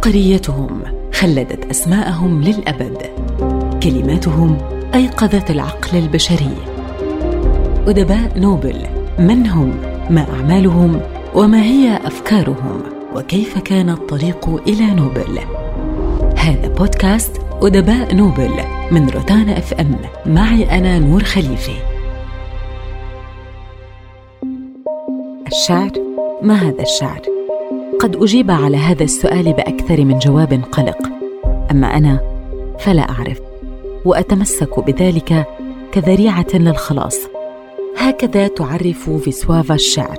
عبقريتهم خلدت أسماءهم للأبد. كلماتهم أيقظت العقل البشري. أدباء نوبل من هم؟ ما أعمالهم؟ وما هي أفكارهم؟ وكيف كان الطريق إلى نوبل؟ هذا بودكاست أدباء نوبل من روتانا أف إم. معي أنا نور خليفه الشعر ما هذا الشعر قد أجيب على هذا السؤال بأكثر من جواب قلق. أما أنا فلا أعرف وأتمسك بذلك كذريعة للخلاص. هكذا تعرف فيسوافا الشعر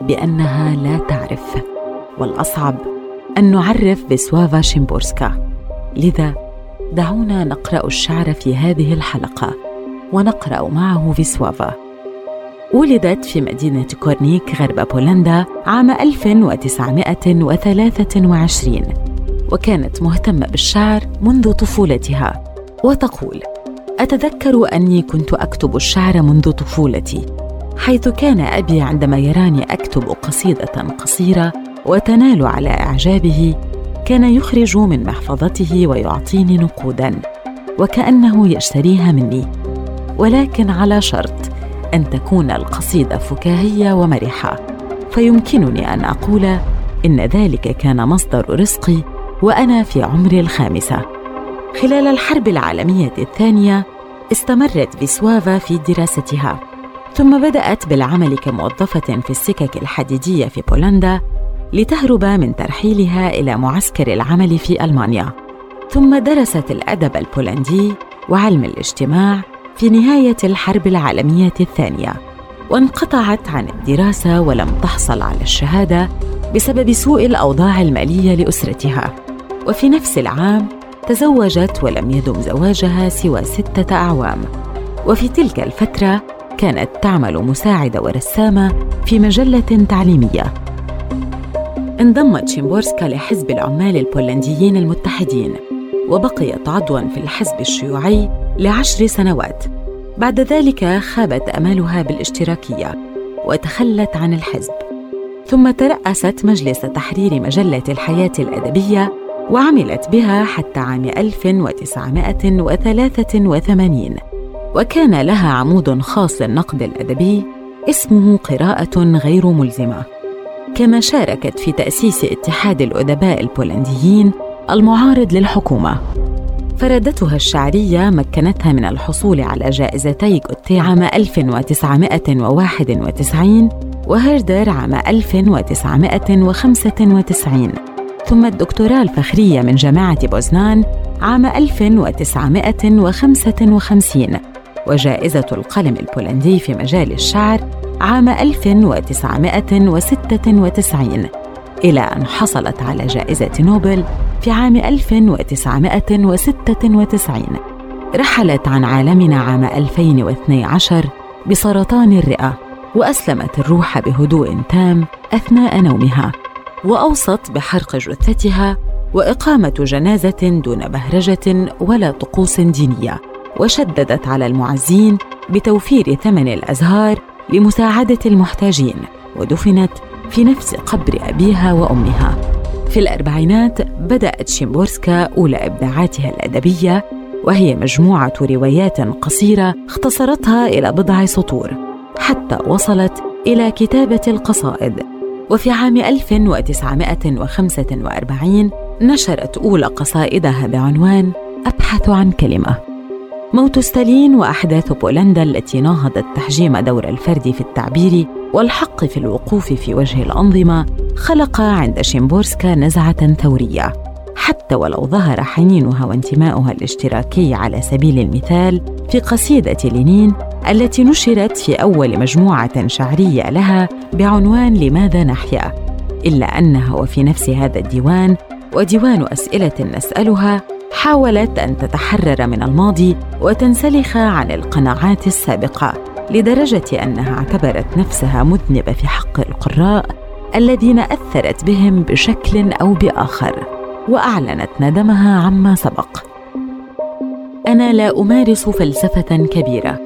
بأنها لا تعرف والأصعب أن نعرف فيسوافا شيمبورسكا. لذا دعونا نقرأ الشعر في هذه الحلقة ونقرأ معه فيسوافا. ولدت في مدينة كورنيك غرب بولندا عام 1923 وكانت مهتمة بالشعر منذ طفولتها وتقول أتذكر أني كنت أكتب الشعر منذ طفولتي حيث كان أبي عندما يراني أكتب قصيدة قصيرة وتنال على إعجابه كان يخرج من محفظته ويعطيني نقودا وكأنه يشتريها مني ولكن على شرط أن تكون القصيدة فكاهية ومرحة. فيمكنني أن أقول إن ذلك كان مصدر رزقي وأنا في عمري الخامسة. خلال الحرب العالمية الثانية استمرت فيسوافا في دراستها ثم بدأت بالعمل كموظفة في السكك الحديدية في بولندا لتهرب من ترحيلها إلى معسكر العمل في ألمانيا. ثم درست الأدب البولندي وعلم الاجتماع في نهاية الحرب العالمية الثانية وانقطعت عن الدراسة ولم تحصل على الشهادة بسبب سوء الأوضاع المالية لأسرتها. وفي نفس العام تزوجت ولم يدم زواجها سوى ستة أعوام. وفي تلك الفترة كانت تعمل مساعدة ورسامة في مجلة تعليمية. انضمت شيمبورسكا لحزب العمال البولنديين المتحدين وبقيت عضوا في الحزب الشيوعي لعشر سنوات. بعد ذلك خابت أمالها بالاشتراكية وتخلت عن الحزب ثم ترأست مجلس تحرير مجلة الحياة الأدبية وعملت بها حتى عام 1983 وكان لها عمود خاص للنقد الأدبي اسمه قراءة غير ملزمة. كما شاركت في تأسيس اتحاد الأدباء البولنديين المعارض للحكومة. فردتها الشعرية مكنتها من الحصول على جائزتي جوتي عام 1991 وهيردر عام 1995 ثم الدكتوراه الفخرية من جامعة بوزنان عام 1955 وجائزة القلم البولندي في مجال الشعر عام 1996 إلى أن حصلت على جائزة نوبل في عام 1996 رحلت عن عالمنا عام 2012 بسرطان الرئة وأسلمت الروح بهدوء تام أثناء نومها وأوصت بحرق جثتها وإقامة جنازة دون بهرجة ولا طقوس دينية وشددت على المعزين بتوفير ثمن الأزهار لمساعدة المحتاجين ودفنت في نفس قبر أبيها وأمها. في الأربعينات بدأت شيمبورسكا أولى إبداعاتها الأدبية وهي مجموعة روايات قصيرة اختصرتها إلى بضع سطور حتى وصلت إلى كتابة القصائد. وفي عام 1945 نشرت أولى قصائدها بعنوان أبحث عن كلمة. موت ستالين وأحداث بولندا التي ناهضت تحجيم دور الفرد في التعبير والحق في الوقوف في وجه الأنظمة خلق عند شيمبورسكا نزعة ثورية. حتى ولو ظهر حنينها وانتماؤها الاشتراكي على سبيل المثال في قصيدة لينين التي نشرت في أول مجموعة شعرية لها بعنوان لماذا نحيا? إلا أنها وفي نفس هذا الديوان وديوان أسئلة نسألها حاولت أن تتحرر من الماضي وتنسلخ عن القناعات السابقة. لدرجة أنها اعتبرت نفسها مذنبة في حق القراء الذين أثرت بهم بشكل أو بآخر وأعلنت ندمها عما سبق. أنا لا أمارس فلسفة كبيرة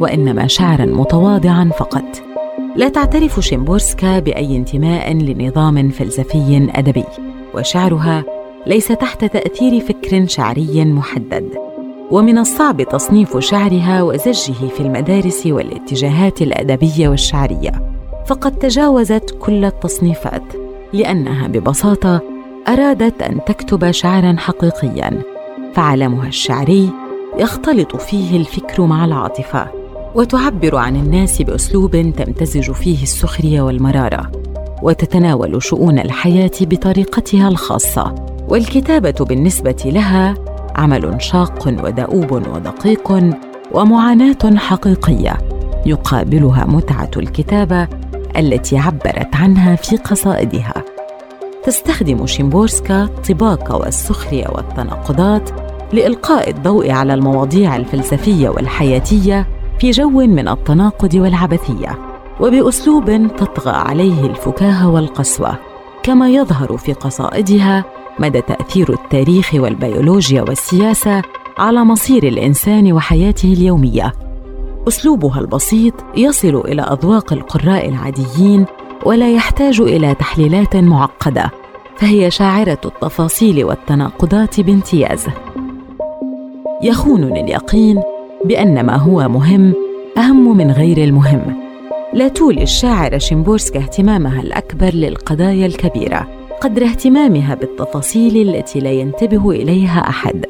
وإنما شعرا متواضعا فقط. لا تعترف شيمبورسكا بأي انتماء لنظام فلسفي أدبي وشعرها ليس تحت تأثير فكر شعري محدد. ومن الصعب تصنيف شعرها وزجه في المدارس والاتجاهات الأدبية والشعرية. فقد تجاوزت كل التصنيفات لأنها ببساطة أرادت أن تكتب شعرا حقيقيا فعالمها الشعري يختلط فيه الفكر مع العاطفة وتعبر عن الناس بأسلوب تمتزج فيه السخرية والمرارة وتتناول شؤون الحياة بطريقتها الخاصة والكتابة بالنسبة لها عمل شاق ودؤوب ودقيق ومعاناة حقيقية يقابلها متعة الكتابة التي عبرت عنها في قصائدها. تستخدم شيمبورسكا الطباق والسخرية والتناقضات لإلقاء الضوء على المواضيع الفلسفية والحياتية في جو من التناقض والعبثية وبأسلوب تطغى عليه الفكاهة والقسوة كما يظهر في قصائدها مدى تأثير التاريخ والبيولوجيا والسياسة على مصير الإنسان وحياته اليومية. أسلوبها البسيط يصل إلى أذواق القراء العاديين ولا يحتاج إلى تحليلات معقدة فهي شاعرة التفاصيل والتناقضات بامتياز. يخونني اليقين بأن ما هو مهم أهم من غير المهم. لا تولي الشاعره شيمبورسكا اهتمامها الأكبر للقضايا الكبيرة. قدر اهتمامها بالتفاصيل التي لا ينتبه إليها أحد.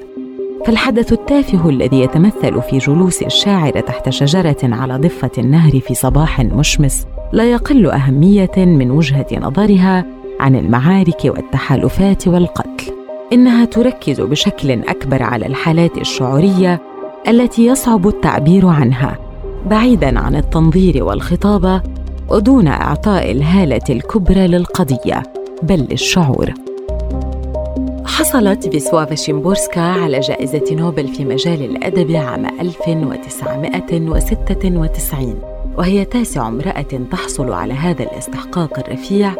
فالحدث التافه الذي يتمثل في جلوس الشاعره تحت شجرة على ضفة النهر في صباح مشمس لا يقل أهمية من وجهة نظرها عن المعارك والتحالفات والقتل. إنها تركز بشكل أكبر على الحالات الشعورية التي يصعب التعبير عنها بعيدا عن التنظير والخطابة ودون إعطاء الهالة الكبرى للقضية. بل للشعور حصلت فيسوافا شيمبورسكا على جائزة نوبل في مجال الأدب عام 1996 وهي تاسع امرأة تحصل على هذا الاستحقاق الرفيع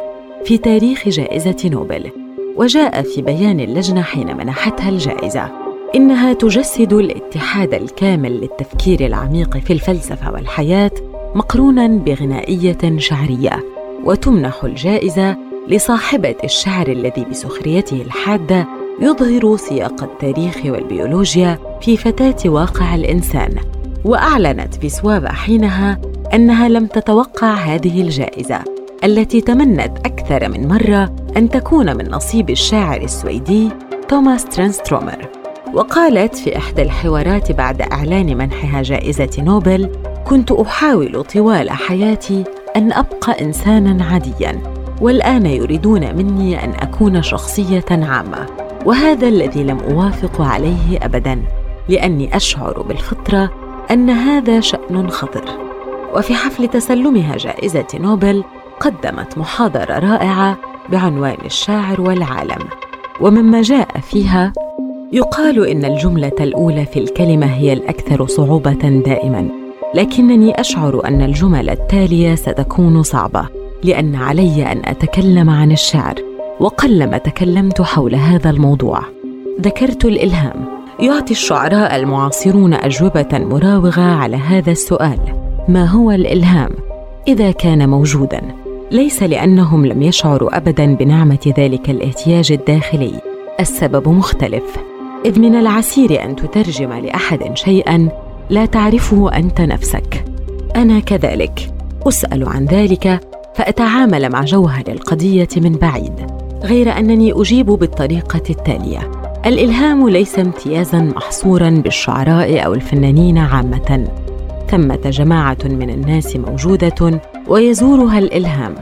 في تاريخ جائزة نوبل وجاء في بيان اللجنة حين منحتها الجائزة. إنها تجسد الاتحاد الكامل للتفكير العميق في الفلسفة والحياة مقرونا بغنائية شعرية وتمنح الجائزة لصاحبة الشعر الذي بسخريته الحادة يظهر سياق التاريخ والبيولوجيا في فتاة واقع الإنسان وأعلنت فيسوافا حينها أنها لم تتوقع هذه الجائزة التي تمنت أكثر من مرة أن تكون من نصيب الشاعر السويدي توماس ترانسترومر. وقالت في إحدى الحوارات بعد إعلان منحها جائزة نوبل كنت أحاول طوال حياتي أن أبقى إنساناً عادياً والآن يريدون مني أن أكون شخصية عامة وهذا الذي لم أوافق عليه أبداً لأني أشعر بالفطرة أن هذا شأن خطر وفي حفل تسلمها جائزة نوبل قدمت محاضرة رائعة بعنوان الشاعر والعالم. ومما جاء فيها يقال إن الجملة الأولى في الكلمة هي الأكثر صعوبة دائما لكنني أشعر أن الجمل التالية ستكون صعبة. لأن علي أن أتكلم عن الشعر وقلما تكلمت حول هذا الموضوع. ذكرت الإلهام. يعطي الشعراء المعاصرون أجوبة مراوغة على هذا السؤال. ما هو الإلهام؟ إذا كان موجودا. ليس لأنهم لم يشعروا ابدا بنعمة ذلك الاحتياج الداخلي. السبب مختلف. إذ من العسير أن تترجم لأحد شيئا لا تعرفه أنت نفسك. أنا كذلك. أسأل عن ذلك فأتعامل مع جوهر القضية من بعيد غير أنني أجيب بالطريقة التالية. الإلهام ليس امتيازا محصورا بالشعراء أو الفنانين عامة. ثمه جماعة من الناس موجودة ويزورها الإلهام.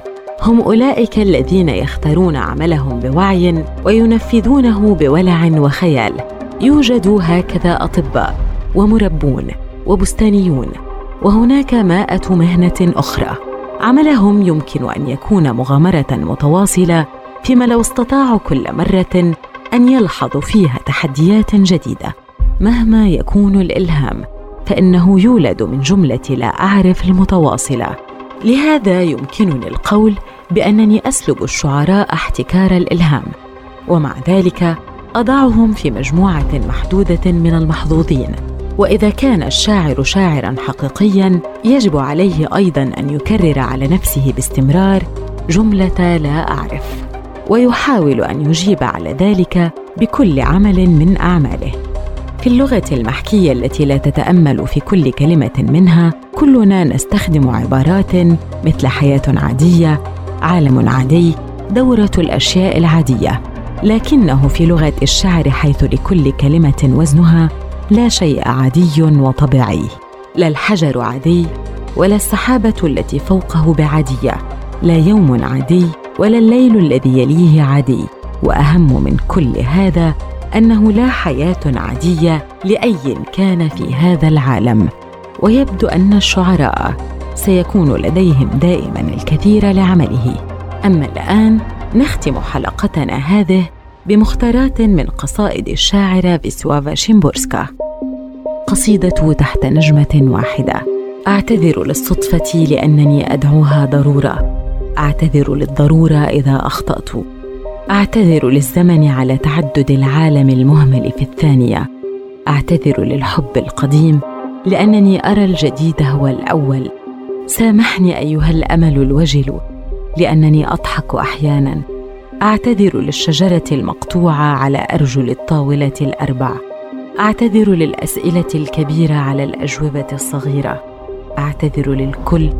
هم أولئك الذين يختارون عملهم بوعي وينفذونه بولع وخيال. يوجد هكذا أطباء ومربون وبستانيون وهناك مائة مهنة أخرى. عملهم يمكن أن يكون مغامرة متواصلة فيما لو استطاعوا كل مرة أن يلحظوا فيها تحديات جديدة. مهما يكون الإلهام فإنه يولد من جملة لا أعرف المتواصلة. لهذا يمكنني القول بأنني أسلب الشعراء احتكار الإلهام ومع ذلك أضعهم في مجموعة محدودة من المحظوظين. وإذا كان الشاعر شاعرا حقيقيا يجب عليه أيضا أن يكرر على نفسه باستمرار جملة لا أعرف ويحاول أن يجيب على ذلك بكل عمل من أعماله. في اللغة المحكية التي لا تتأمل في كل كلمة منها كلنا نستخدم عبارات مثل حياة عادية عالم عادي دورة الأشياء العادية. لكنه في لغة الشعر حيث لكل كلمة وزنها لا شيء عادي وطبيعي لا الحجر عادي ولا السحابة التي فوقه بعادية لا يوم عادي ولا الليل الذي يليه عادي. وأهم من كل هذا أنه لا حياة عادية لأي كان في هذا العالم. ويبدو أن الشعراء سيكون لديهم دائما الكثير لعمله. أما الآن نختم حلقتنا هذه بمختارات من قصائد الشاعره فيسوافا شيمبورسكا قصيدة تحت نجمة واحدة. أعتذر للصدفة لأنني أدعوها ضرورة. أعتذر للضرورة إذا أخطأت. أعتذر للزمن على تعدد العالم المهمل في الثانية. أعتذر للحب القديم لأنني أرى الجديد هو الأول. سامحني أيها الأمل الوجل لأنني أضحك أحيانا. أعتذر للشجرة المقطوعة على أرجل الطاولة الأربع. أعتذر للأسئلة الكبيرة على الأجوبة الصغيرة. أعتذر للكل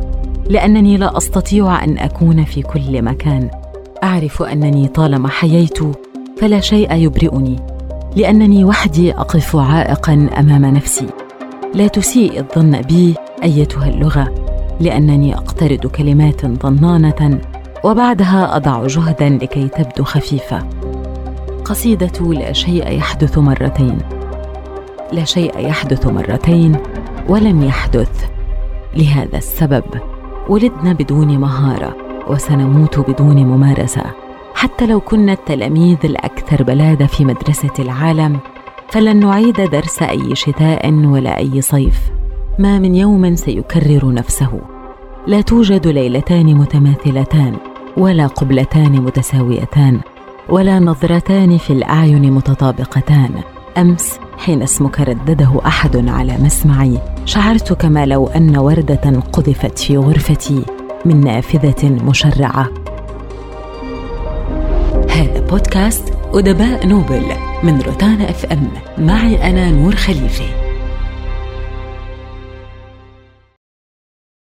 لأنني لا أستطيع أن أكون في كل مكان. أعرف أنني طالما حييت فلا شيء يبرئني لأنني وحدي أقف عائقا أمام نفسي. لا تسيء الظن بي أيتها اللغة لأنني أقترض كلمات ضنانه وبعدها أضع جهدا لكي تبدو خفيفة. قصيدة لا شيء يحدث مرتين. لا شيء يحدث مرتين ولم يحدث. لهذا السبب ولدنا بدون مهارة وسنموت بدون ممارسة. حتى لو كنا التلاميذ الأكثر بلاده في مدرسة العالم فلن نعيد درس أي شتاء ولا أي صيف. ما من يوم سيكرر نفسه. لا توجد ليلتان متماثلتان. ولا قبلتان متساويتان ولا نظرتان في الأعين متطابقتان. أمس حين اسمك ردده أحد على مسمعي شعرت كما لو أن وردة قذفت في غرفتي من نافذة مشرعة. هذا بودكاست أدباء نوبل من روتانا أف أم. معي أنا نور خليفه